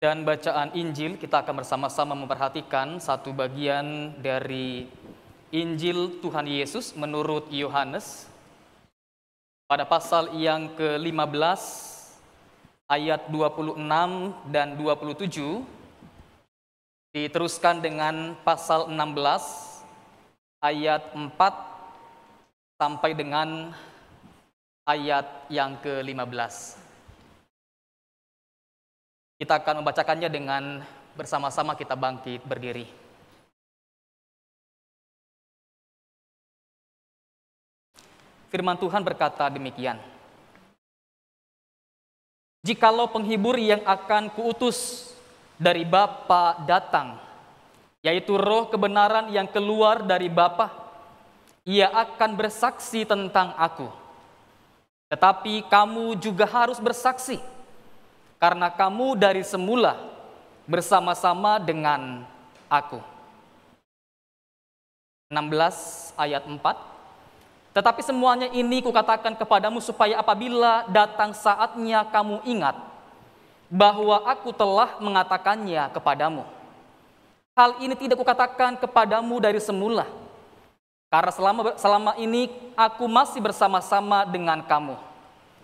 dan bacaan Injil kita akan bersama-sama memperhatikan satu bagian dari Injil Tuhan Yesus menurut Yohanes pada pasal yang ke-15 ayat 26 dan 27 diteruskan dengan pasal 16 ayat 4 sampai dengan ayat yang ke-15. Kita akan membacakannya dengan bersama-sama kita bangkit berdiri. Firman Tuhan berkata demikian. Jikalau penghibur yang akan kuutus dari Bapa datang, yaitu roh kebenaran yang keluar dari Bapa, ia akan bersaksi tentang aku. Tetapi kamu juga harus bersaksi, karena kamu dari semula bersama-sama dengan aku. 16 ayat 4 Tetapi semuanya ini kukatakan kepadamu supaya apabila datang saatnya kamu ingat bahwa aku telah mengatakannya kepadamu. Hal ini tidak kukatakan kepadamu dari semula, karena selama, selama ini aku masih bersama-sama dengan kamu.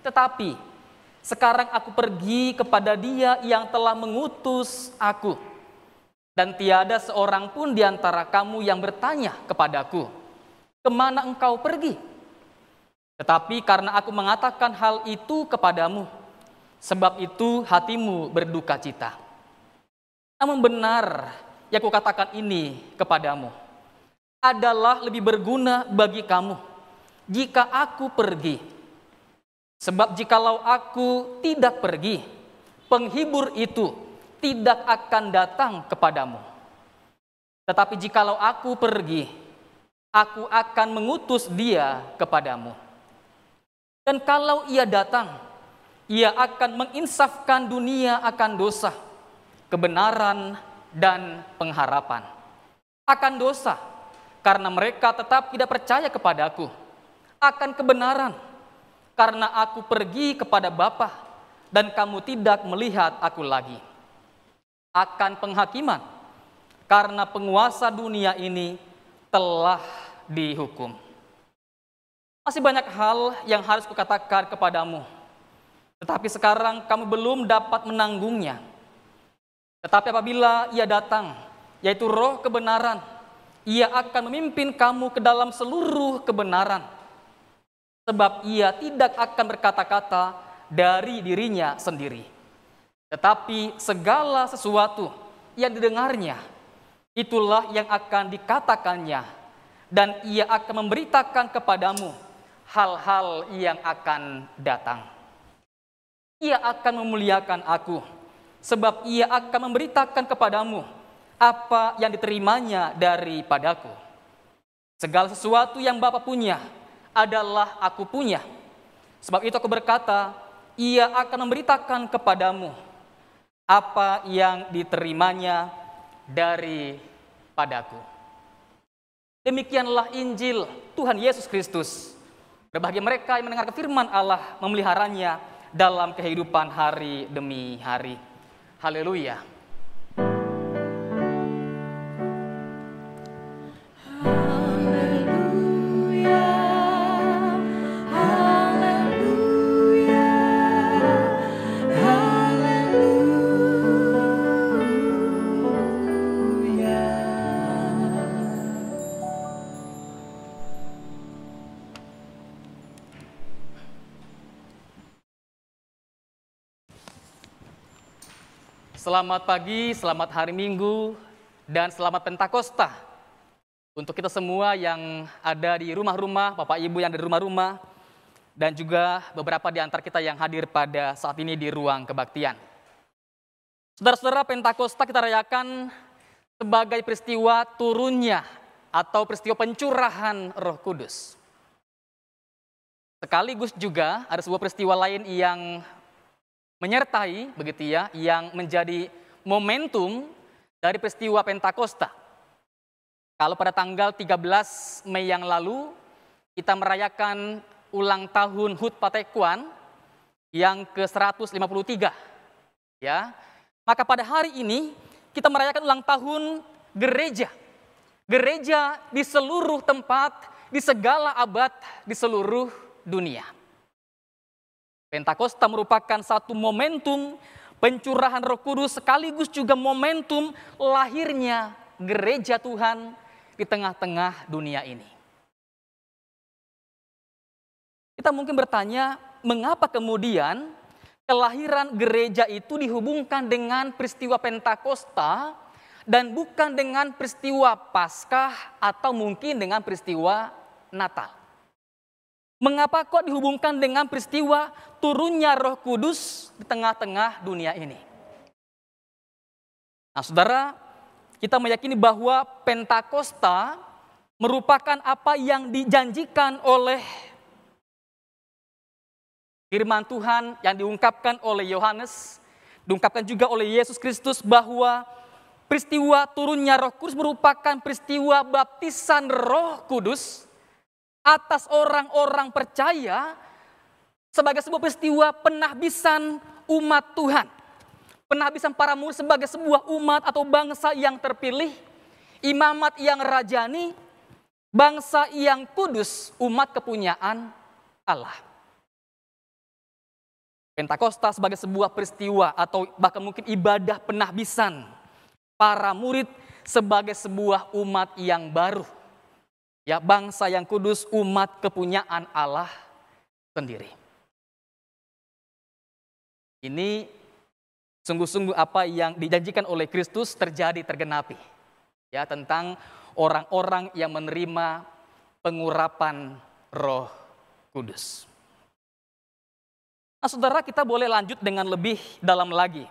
Tetapi sekarang aku pergi kepada Dia yang telah mengutus aku, dan tiada seorang pun di antara kamu yang bertanya kepadaku, "Ke mana engkau pergi?" Tetapi karena aku mengatakan hal itu kepadamu, sebab itu hatimu berduka cita. Namun benar yang kukatakan ini kepadamu adalah lebih berguna bagi kamu jika aku pergi Sebab jikalau aku tidak pergi, penghibur itu tidak akan datang kepadamu. Tetapi jikalau aku pergi, aku akan mengutus dia kepadamu. Dan kalau ia datang, ia akan menginsafkan dunia akan dosa, kebenaran, dan pengharapan. Akan dosa, karena mereka tetap tidak percaya kepadaku. Akan kebenaran, karena aku pergi kepada Bapa dan kamu tidak melihat aku lagi. Akan penghakiman, karena penguasa dunia ini telah dihukum. Masih banyak hal yang harus kukatakan kepadamu, tetapi sekarang kamu belum dapat menanggungnya. Tetapi apabila ia datang, yaitu roh kebenaran, ia akan memimpin kamu ke dalam seluruh kebenaran sebab ia tidak akan berkata-kata dari dirinya sendiri. Tetapi segala sesuatu yang didengarnya, itulah yang akan dikatakannya, dan ia akan memberitakan kepadamu hal-hal yang akan datang. Ia akan memuliakan aku, sebab ia akan memberitakan kepadamu apa yang diterimanya daripadaku. Segala sesuatu yang Bapa punya, adalah aku punya. Sebab itu aku berkata, ia akan memberitakan kepadamu apa yang diterimanya dari padaku. Demikianlah Injil Tuhan Yesus Kristus. Berbahagia mereka yang mendengar firman Allah memeliharanya dalam kehidupan hari demi hari. Haleluya. Selamat pagi, selamat hari Minggu, dan selamat Pentakosta. Untuk kita semua yang ada di rumah-rumah, Bapak Ibu yang ada di rumah-rumah, dan juga beberapa di antara kita yang hadir pada saat ini di ruang kebaktian. Saudara-saudara, Pentakosta kita rayakan sebagai peristiwa turunnya atau peristiwa pencurahan Roh Kudus. Sekaligus juga ada sebuah peristiwa lain yang menyertai begitu ya yang menjadi momentum dari peristiwa Pentakosta. Kalau pada tanggal 13 Mei yang lalu kita merayakan ulang tahun HUT Patekuan yang ke-153 ya Maka pada hari ini kita merayakan ulang tahun gereja. Gereja di seluruh tempat, di segala abad, di seluruh dunia. Pentakosta merupakan satu momentum pencurahan Roh Kudus sekaligus juga momentum lahirnya gereja Tuhan di tengah-tengah dunia ini. Kita mungkin bertanya, mengapa kemudian kelahiran gereja itu dihubungkan dengan peristiwa Pentakosta dan bukan dengan peristiwa Paskah atau mungkin dengan peristiwa Natal? Mengapa kok dihubungkan dengan peristiwa turunnya Roh Kudus di tengah-tengah dunia ini? Nah, saudara, kita meyakini bahwa Pentakosta merupakan apa yang dijanjikan oleh firman Tuhan yang diungkapkan oleh Yohanes, diungkapkan juga oleh Yesus Kristus bahwa peristiwa turunnya Roh Kudus merupakan peristiwa baptisan Roh Kudus atas orang-orang percaya sebagai sebuah peristiwa penahbisan umat Tuhan. Penahbisan para murid sebagai sebuah umat atau bangsa yang terpilih, imamat yang rajani, bangsa yang kudus, umat kepunyaan Allah. Pentakosta sebagai sebuah peristiwa atau bahkan mungkin ibadah penahbisan para murid sebagai sebuah umat yang baru ya bangsa yang kudus, umat kepunyaan Allah sendiri. Ini sungguh-sungguh apa yang dijanjikan oleh Kristus terjadi tergenapi. Ya, tentang orang-orang yang menerima pengurapan Roh Kudus. Nah, Saudara, kita boleh lanjut dengan lebih dalam lagi.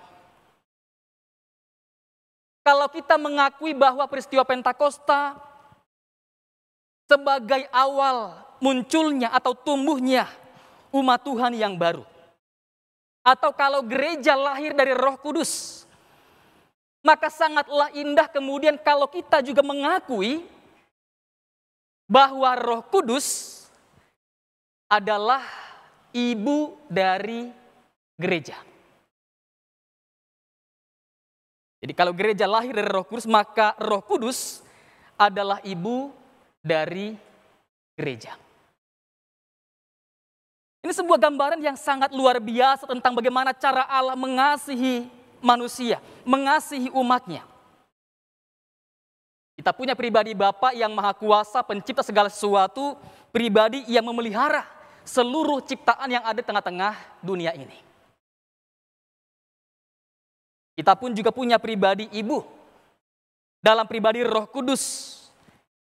Kalau kita mengakui bahwa peristiwa Pentakosta sebagai awal munculnya atau tumbuhnya umat Tuhan yang baru. Atau kalau gereja lahir dari Roh Kudus, maka sangatlah indah kemudian kalau kita juga mengakui bahwa Roh Kudus adalah ibu dari gereja. Jadi kalau gereja lahir dari Roh Kudus, maka Roh Kudus adalah ibu dari gereja. Ini sebuah gambaran yang sangat luar biasa tentang bagaimana cara Allah mengasihi manusia, mengasihi umatnya. Kita punya pribadi Bapa yang maha kuasa, pencipta segala sesuatu, pribadi yang memelihara seluruh ciptaan yang ada di tengah-tengah dunia ini. Kita pun juga punya pribadi ibu. Dalam pribadi roh kudus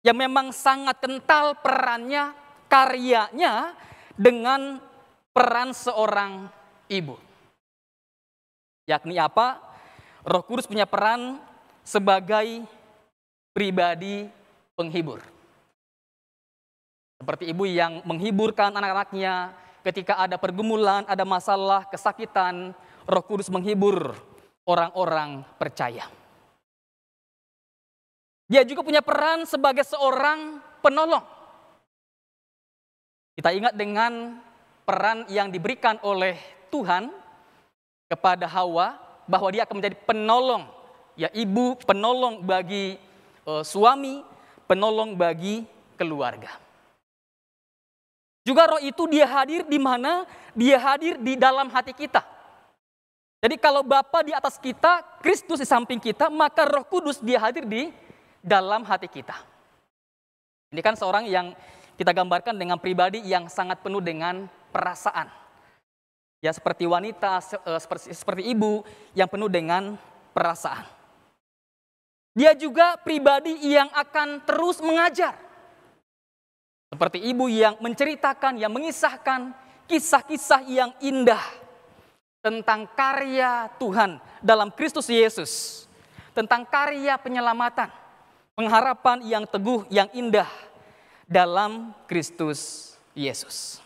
yang memang sangat kental perannya, karyanya dengan peran seorang ibu. Yakni apa? Roh Kudus punya peran sebagai pribadi penghibur. Seperti ibu yang menghiburkan anak-anaknya ketika ada pergumulan, ada masalah, kesakitan, Roh Kudus menghibur orang-orang percaya. Dia juga punya peran sebagai seorang penolong. Kita ingat dengan peran yang diberikan oleh Tuhan kepada Hawa bahwa dia akan menjadi penolong, ya ibu penolong bagi uh, suami, penolong bagi keluarga. Juga roh itu dia hadir di mana? Dia hadir di dalam hati kita. Jadi kalau Bapa di atas kita, Kristus di samping kita, maka Roh Kudus dia hadir di dalam hati kita. Ini kan seorang yang kita gambarkan dengan pribadi yang sangat penuh dengan perasaan. Ya seperti wanita, eh, seperti, seperti ibu yang penuh dengan perasaan. Dia juga pribadi yang akan terus mengajar. Seperti ibu yang menceritakan, yang mengisahkan kisah-kisah yang indah tentang karya Tuhan dalam Kristus Yesus, tentang karya penyelamatan, pengharapan yang teguh, yang indah dalam Kristus Yesus.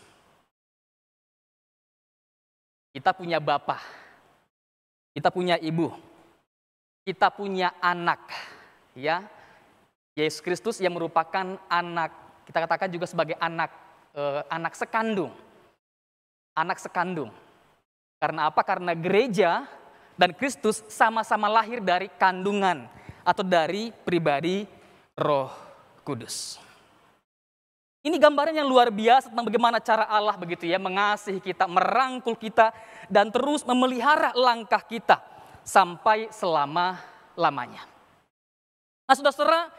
Kita punya bapak, kita punya ibu, kita punya anak, ya. Yesus Kristus yang merupakan anak, kita katakan juga sebagai anak eh, anak sekandung. Anak sekandung. Karena apa? Karena gereja dan Kristus sama-sama lahir dari kandungan atau dari pribadi Roh Kudus. Ini gambaran yang luar biasa tentang bagaimana cara Allah begitu ya mengasihi kita, merangkul kita dan terus memelihara langkah kita sampai selama-lamanya. Nah, Saudara-saudara,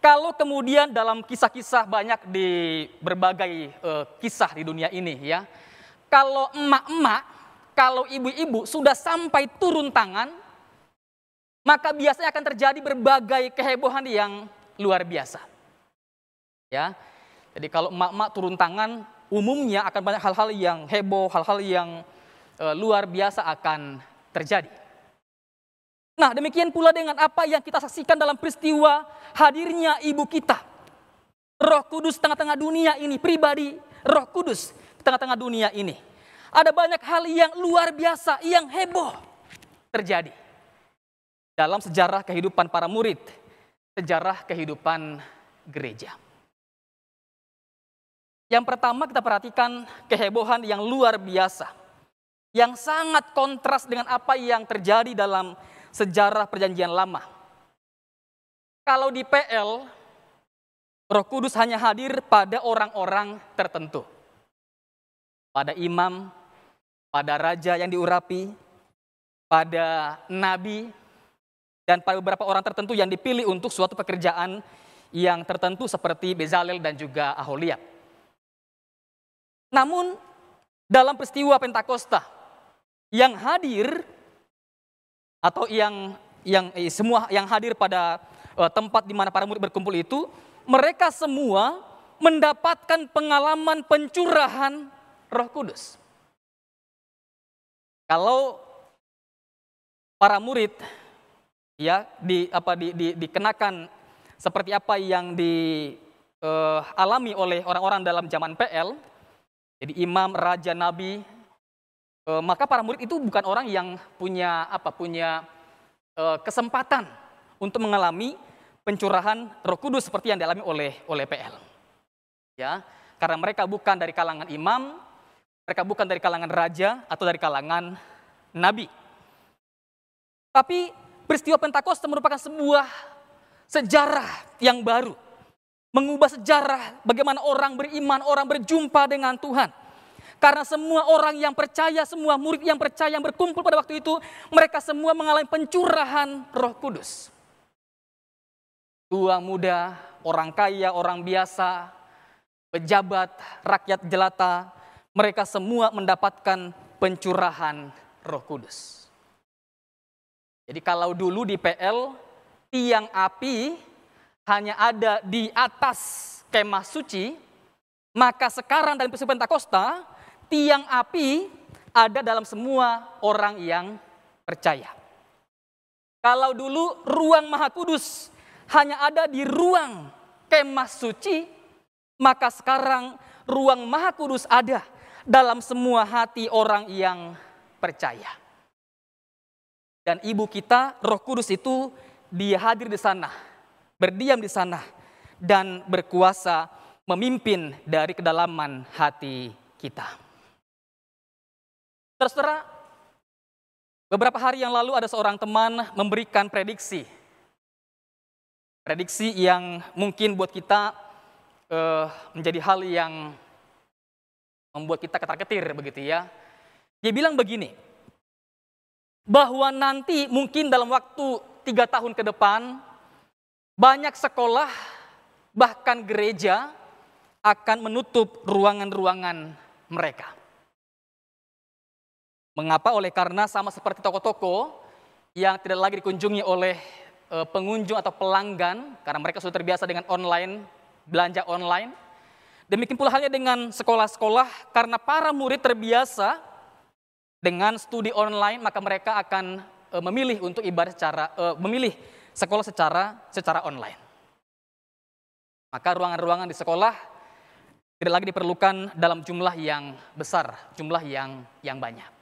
kalau kemudian dalam kisah-kisah banyak di berbagai uh, kisah di dunia ini ya, kalau emak-emak, kalau ibu-ibu sudah sampai turun tangan, maka biasanya akan terjadi berbagai kehebohan yang luar biasa. Ya. Jadi kalau emak-emak turun tangan, umumnya akan banyak hal-hal yang heboh, hal-hal yang e, luar biasa akan terjadi. Nah, demikian pula dengan apa yang kita saksikan dalam peristiwa hadirnya ibu kita. Roh Kudus tengah-tengah dunia ini, pribadi Roh Kudus tengah-tengah dunia ini. Ada banyak hal yang luar biasa, yang heboh terjadi dalam sejarah kehidupan para murid, sejarah kehidupan gereja. Yang pertama kita perhatikan kehebohan yang luar biasa, yang sangat kontras dengan apa yang terjadi dalam sejarah perjanjian lama. Kalau di PL, Roh Kudus hanya hadir pada orang-orang tertentu. Pada imam, pada raja yang diurapi, pada nabi, dan pada beberapa orang tertentu yang dipilih untuk suatu pekerjaan yang tertentu seperti Bezalel dan juga Aholiab. Namun dalam peristiwa Pentakosta yang hadir atau yang yang eh, semua yang hadir pada eh, tempat di mana para murid berkumpul itu, mereka semua mendapatkan pengalaman pencurahan Roh Kudus. Kalau para murid ya di apa di, di, dikenakan seperti apa yang dialami uh, oleh orang-orang dalam zaman PL, jadi imam, raja, nabi, uh, maka para murid itu bukan orang yang punya apa punya uh, kesempatan untuk mengalami pencurahan Roh Kudus seperti yang dialami oleh oleh PL. Ya, karena mereka bukan dari kalangan imam, mereka bukan dari kalangan raja atau dari kalangan nabi. Tapi Peristiwa Pentakosta merupakan sebuah sejarah yang baru. Mengubah sejarah bagaimana orang beriman, orang berjumpa dengan Tuhan. Karena semua orang yang percaya, semua murid yang percaya yang berkumpul pada waktu itu, mereka semua mengalami pencurahan Roh Kudus. Tua muda, orang kaya, orang biasa, pejabat, rakyat jelata, mereka semua mendapatkan pencurahan Roh Kudus. Jadi kalau dulu di PL tiang api hanya ada di atas kemah suci, maka sekarang dalam peristiwa Pentakosta tiang api ada dalam semua orang yang percaya. Kalau dulu ruang Maha Kudus hanya ada di ruang kemah suci, maka sekarang ruang Maha Kudus ada dalam semua hati orang yang percaya. Dan ibu kita, Roh Kudus itu dia hadir di sana, berdiam di sana dan berkuasa memimpin dari kedalaman hati kita. Terserah beberapa hari yang lalu ada seorang teman memberikan prediksi. Prediksi yang mungkin buat kita uh, menjadi hal yang membuat kita ketar-ketir begitu ya. Dia bilang begini, bahwa nanti mungkin dalam waktu tiga tahun ke depan banyak sekolah bahkan gereja akan menutup ruangan-ruangan mereka. Mengapa? Oleh karena sama seperti toko-toko yang tidak lagi dikunjungi oleh e, pengunjung atau pelanggan karena mereka sudah terbiasa dengan online, belanja online. Demikian pula halnya dengan sekolah-sekolah karena para murid terbiasa dengan studi online maka mereka akan uh, memilih untuk ibadah secara uh, memilih sekolah secara secara online. Maka ruangan-ruangan di sekolah tidak lagi diperlukan dalam jumlah yang besar, jumlah yang yang banyak.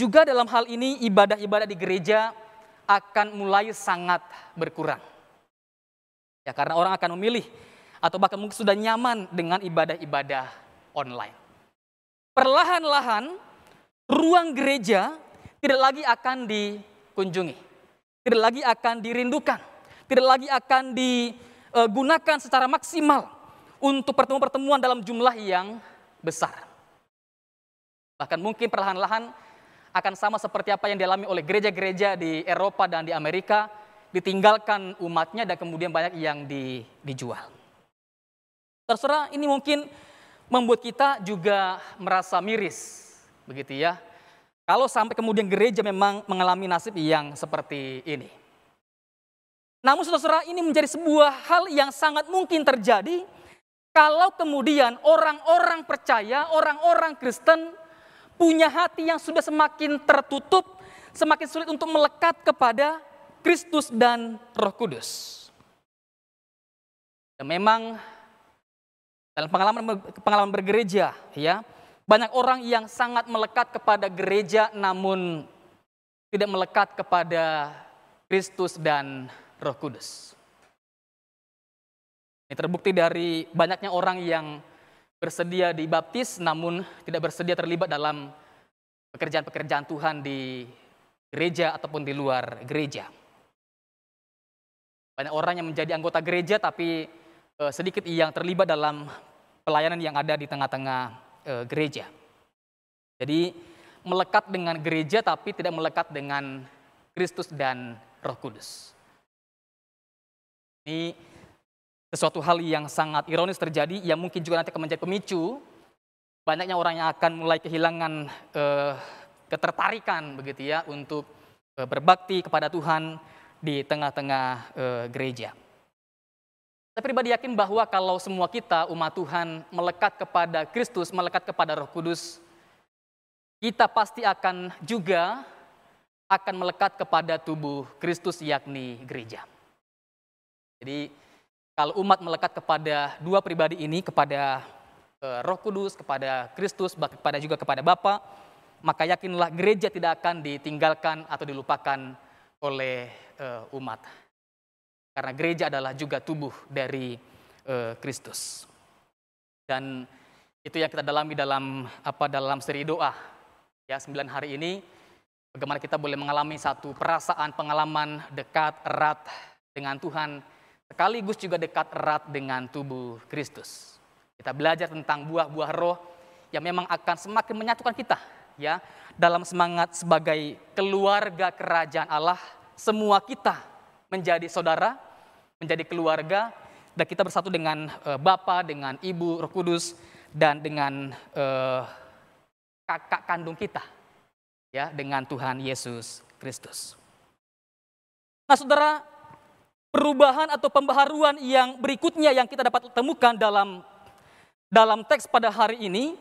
Juga dalam hal ini ibadah-ibadah di gereja akan mulai sangat berkurang. Ya karena orang akan memilih atau bahkan mungkin sudah nyaman dengan ibadah-ibadah online perlahan-lahan ruang gereja tidak lagi akan dikunjungi, tidak lagi akan dirindukan, tidak lagi akan digunakan secara maksimal untuk pertemuan-pertemuan dalam jumlah yang besar. Bahkan mungkin perlahan-lahan akan sama seperti apa yang dialami oleh gereja-gereja di Eropa dan di Amerika, ditinggalkan umatnya dan kemudian banyak yang di, dijual. Terserah ini mungkin membuat kita juga merasa miris, begitu ya. Kalau sampai kemudian gereja memang mengalami nasib yang seperti ini. Namun saudara ini menjadi sebuah hal yang sangat mungkin terjadi kalau kemudian orang-orang percaya, orang-orang Kristen punya hati yang sudah semakin tertutup, semakin sulit untuk melekat kepada Kristus dan Roh Kudus. Dan memang dalam pengalaman pengalaman bergereja, ya banyak orang yang sangat melekat kepada gereja, namun tidak melekat kepada Kristus dan Roh Kudus. Ini terbukti dari banyaknya orang yang bersedia dibaptis, namun tidak bersedia terlibat dalam pekerjaan-pekerjaan Tuhan di gereja ataupun di luar gereja. Banyak orang yang menjadi anggota gereja, tapi eh, sedikit yang terlibat dalam pelayanan yang ada di tengah-tengah e, gereja. Jadi melekat dengan gereja tapi tidak melekat dengan Kristus dan Roh Kudus. Ini sesuatu hal yang sangat ironis terjadi yang mungkin juga nanti akan menjadi pemicu banyaknya orang yang akan mulai kehilangan e, ketertarikan begitu ya untuk e, berbakti kepada Tuhan di tengah-tengah e, gereja. Saya pribadi yakin bahwa kalau semua kita umat Tuhan melekat kepada Kristus, melekat kepada Roh Kudus, kita pasti akan juga akan melekat kepada tubuh Kristus yakni gereja. Jadi kalau umat melekat kepada dua pribadi ini, kepada eh, Roh Kudus, kepada Kristus, kepada juga kepada Bapa, maka yakinlah gereja tidak akan ditinggalkan atau dilupakan oleh eh, umat. Karena gereja adalah juga tubuh dari uh, Kristus. Dan itu yang kita dalami dalam apa dalam seri doa. Ya, sembilan hari ini bagaimana kita boleh mengalami satu perasaan pengalaman dekat erat dengan Tuhan sekaligus juga dekat erat dengan tubuh Kristus. Kita belajar tentang buah-buah roh yang memang akan semakin menyatukan kita ya dalam semangat sebagai keluarga kerajaan Allah semua kita menjadi saudara menjadi keluarga dan kita bersatu dengan uh, Bapa, dengan Ibu, Roh Kudus dan dengan uh, kakak kandung kita ya dengan Tuhan Yesus Kristus. Nah, Saudara, perubahan atau pembaharuan yang berikutnya yang kita dapat temukan dalam dalam teks pada hari ini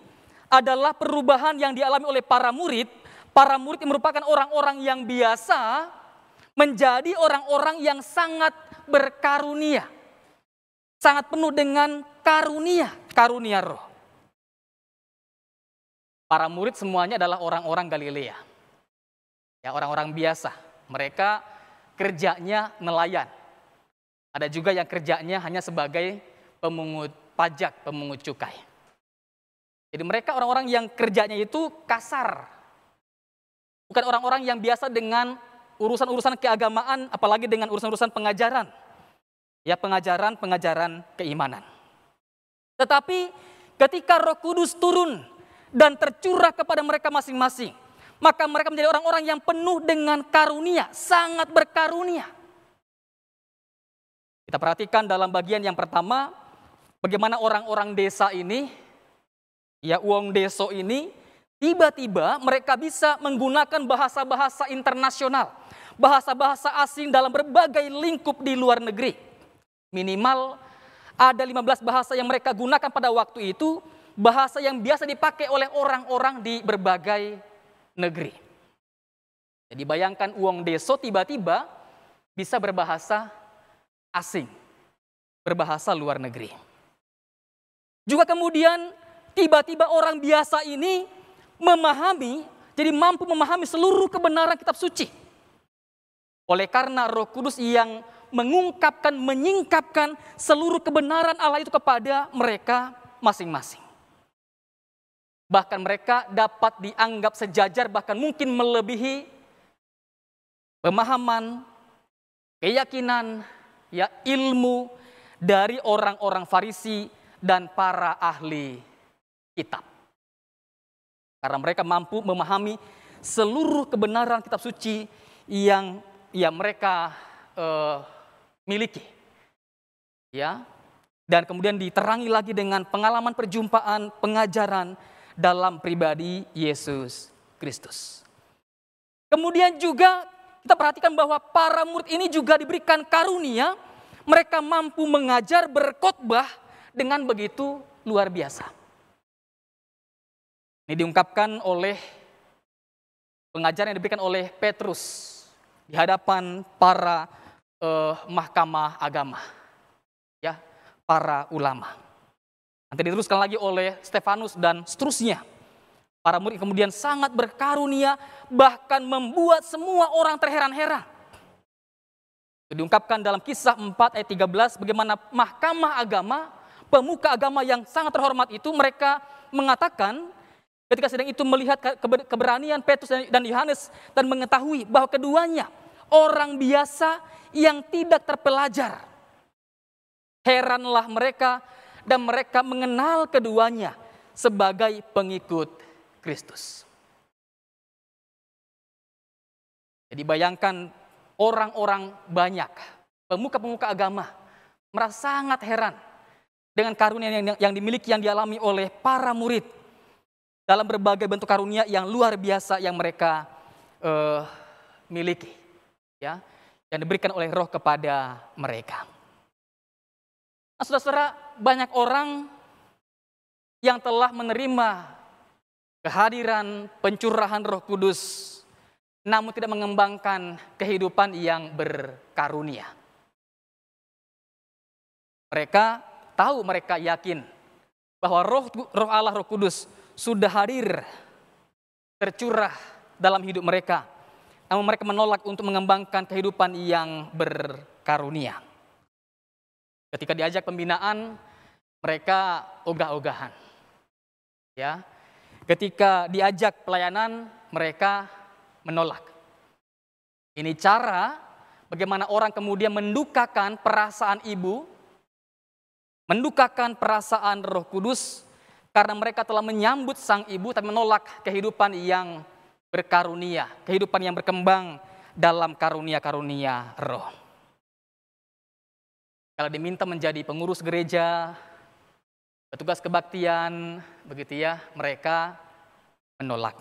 adalah perubahan yang dialami oleh para murid. Para murid yang merupakan orang-orang yang biasa menjadi orang-orang yang sangat berkarunia. Sangat penuh dengan karunia, karunia roh. Para murid semuanya adalah orang-orang Galilea. Ya, orang-orang biasa. Mereka kerjanya nelayan. Ada juga yang kerjanya hanya sebagai pemungut pajak, pemungut cukai. Jadi mereka orang-orang yang kerjanya itu kasar. Bukan orang-orang yang biasa dengan urusan-urusan keagamaan, apalagi dengan urusan-urusan pengajaran. Ya, pengajaran-pengajaran keimanan. Tetapi ketika Roh Kudus turun dan tercurah kepada mereka masing-masing, maka mereka menjadi orang-orang yang penuh dengan karunia, sangat berkarunia. Kita perhatikan dalam bagian yang pertama, bagaimana orang-orang desa ini, ya uang deso ini, tiba-tiba mereka bisa menggunakan bahasa-bahasa internasional bahasa-bahasa asing dalam berbagai lingkup di luar negeri. Minimal ada 15 bahasa yang mereka gunakan pada waktu itu, bahasa yang biasa dipakai oleh orang-orang di berbagai negeri. Jadi bayangkan uang deso tiba-tiba bisa berbahasa asing, berbahasa luar negeri. Juga kemudian tiba-tiba orang biasa ini memahami, jadi mampu memahami seluruh kebenaran kitab suci. Oleh karena Roh Kudus yang mengungkapkan, menyingkapkan seluruh kebenaran Allah itu kepada mereka masing-masing. Bahkan mereka dapat dianggap sejajar bahkan mungkin melebihi pemahaman, keyakinan, ya ilmu dari orang-orang Farisi dan para ahli kitab. Karena mereka mampu memahami seluruh kebenaran kitab suci yang ya mereka uh, miliki. Ya. Dan kemudian diterangi lagi dengan pengalaman perjumpaan, pengajaran dalam pribadi Yesus Kristus. Kemudian juga kita perhatikan bahwa para murid ini juga diberikan karunia, mereka mampu mengajar berkhotbah dengan begitu luar biasa. Ini diungkapkan oleh pengajaran yang diberikan oleh Petrus di hadapan para uh, mahkamah agama. Ya, para ulama. Nanti diteruskan lagi oleh Stefanus dan seterusnya. Para murid kemudian sangat berkarunia bahkan membuat semua orang terheran-heran. Diungkapkan dalam kisah 4 ayat 13 bagaimana mahkamah agama, pemuka agama yang sangat terhormat itu mereka mengatakan ketika sedang itu melihat keberanian Petrus dan Yohanes dan mengetahui bahwa keduanya orang biasa yang tidak terpelajar Heranlah mereka dan mereka mengenal keduanya sebagai pengikut Kristus. Jadi bayangkan orang-orang banyak, pemuka-pemuka agama, merasa sangat heran dengan karunia yang, yang dimiliki, yang dialami oleh para murid dalam berbagai bentuk karunia yang luar biasa yang mereka uh, miliki, ya, yang diberikan oleh Roh kepada mereka. Nah, saudara-saudara, banyak orang yang telah menerima kehadiran pencurahan Roh Kudus, namun tidak mengembangkan kehidupan yang berkarunia. Mereka tahu, mereka yakin bahwa Roh, Roh Allah, Roh Kudus sudah hadir, tercurah dalam hidup mereka, namun mereka menolak untuk mengembangkan kehidupan yang berkarunia. Ketika diajak pembinaan, mereka ogah-ogahan. Ya. Ketika diajak pelayanan, mereka menolak. Ini cara bagaimana orang kemudian mendukakan perasaan ibu, mendukakan perasaan Roh Kudus karena mereka telah menyambut sang ibu tapi menolak kehidupan yang berkarunia, kehidupan yang berkembang dalam karunia-karunia roh. Kalau diminta menjadi pengurus gereja, petugas kebaktian, begitu ya, mereka menolak.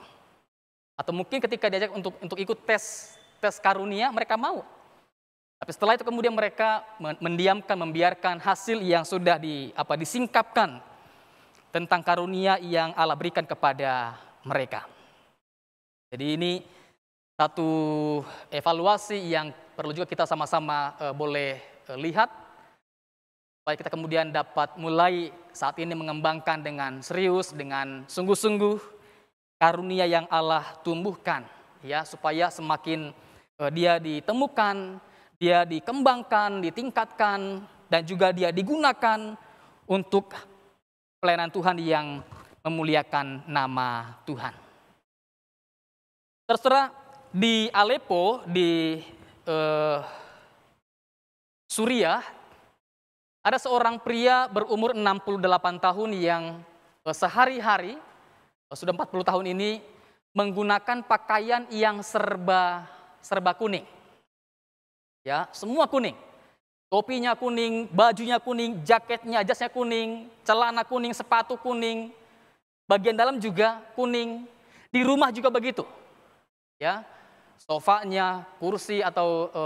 Atau mungkin ketika diajak untuk untuk ikut tes tes karunia, mereka mau. Tapi setelah itu kemudian mereka mendiamkan, membiarkan hasil yang sudah di apa disingkapkan tentang karunia yang Allah berikan kepada mereka. Jadi ini satu evaluasi yang perlu juga kita sama-sama uh, boleh uh, lihat supaya kita kemudian dapat mulai saat ini mengembangkan dengan serius, dengan sungguh-sungguh karunia yang Allah tumbuhkan, ya supaya semakin uh, dia ditemukan, dia dikembangkan, ditingkatkan, dan juga dia digunakan untuk pelayanan Tuhan yang memuliakan nama Tuhan. Terserah di Aleppo, di uh, Suriah, ada seorang pria berumur 68 tahun yang eh, sehari-hari, eh, sudah 40 tahun ini, menggunakan pakaian yang serba serba kuning. Ya, semua kuning. Topinya kuning, bajunya kuning, jaketnya, jasnya kuning, celana kuning, sepatu kuning, bagian dalam juga kuning. Di rumah juga begitu. Ya, sofanya, kursi atau uh,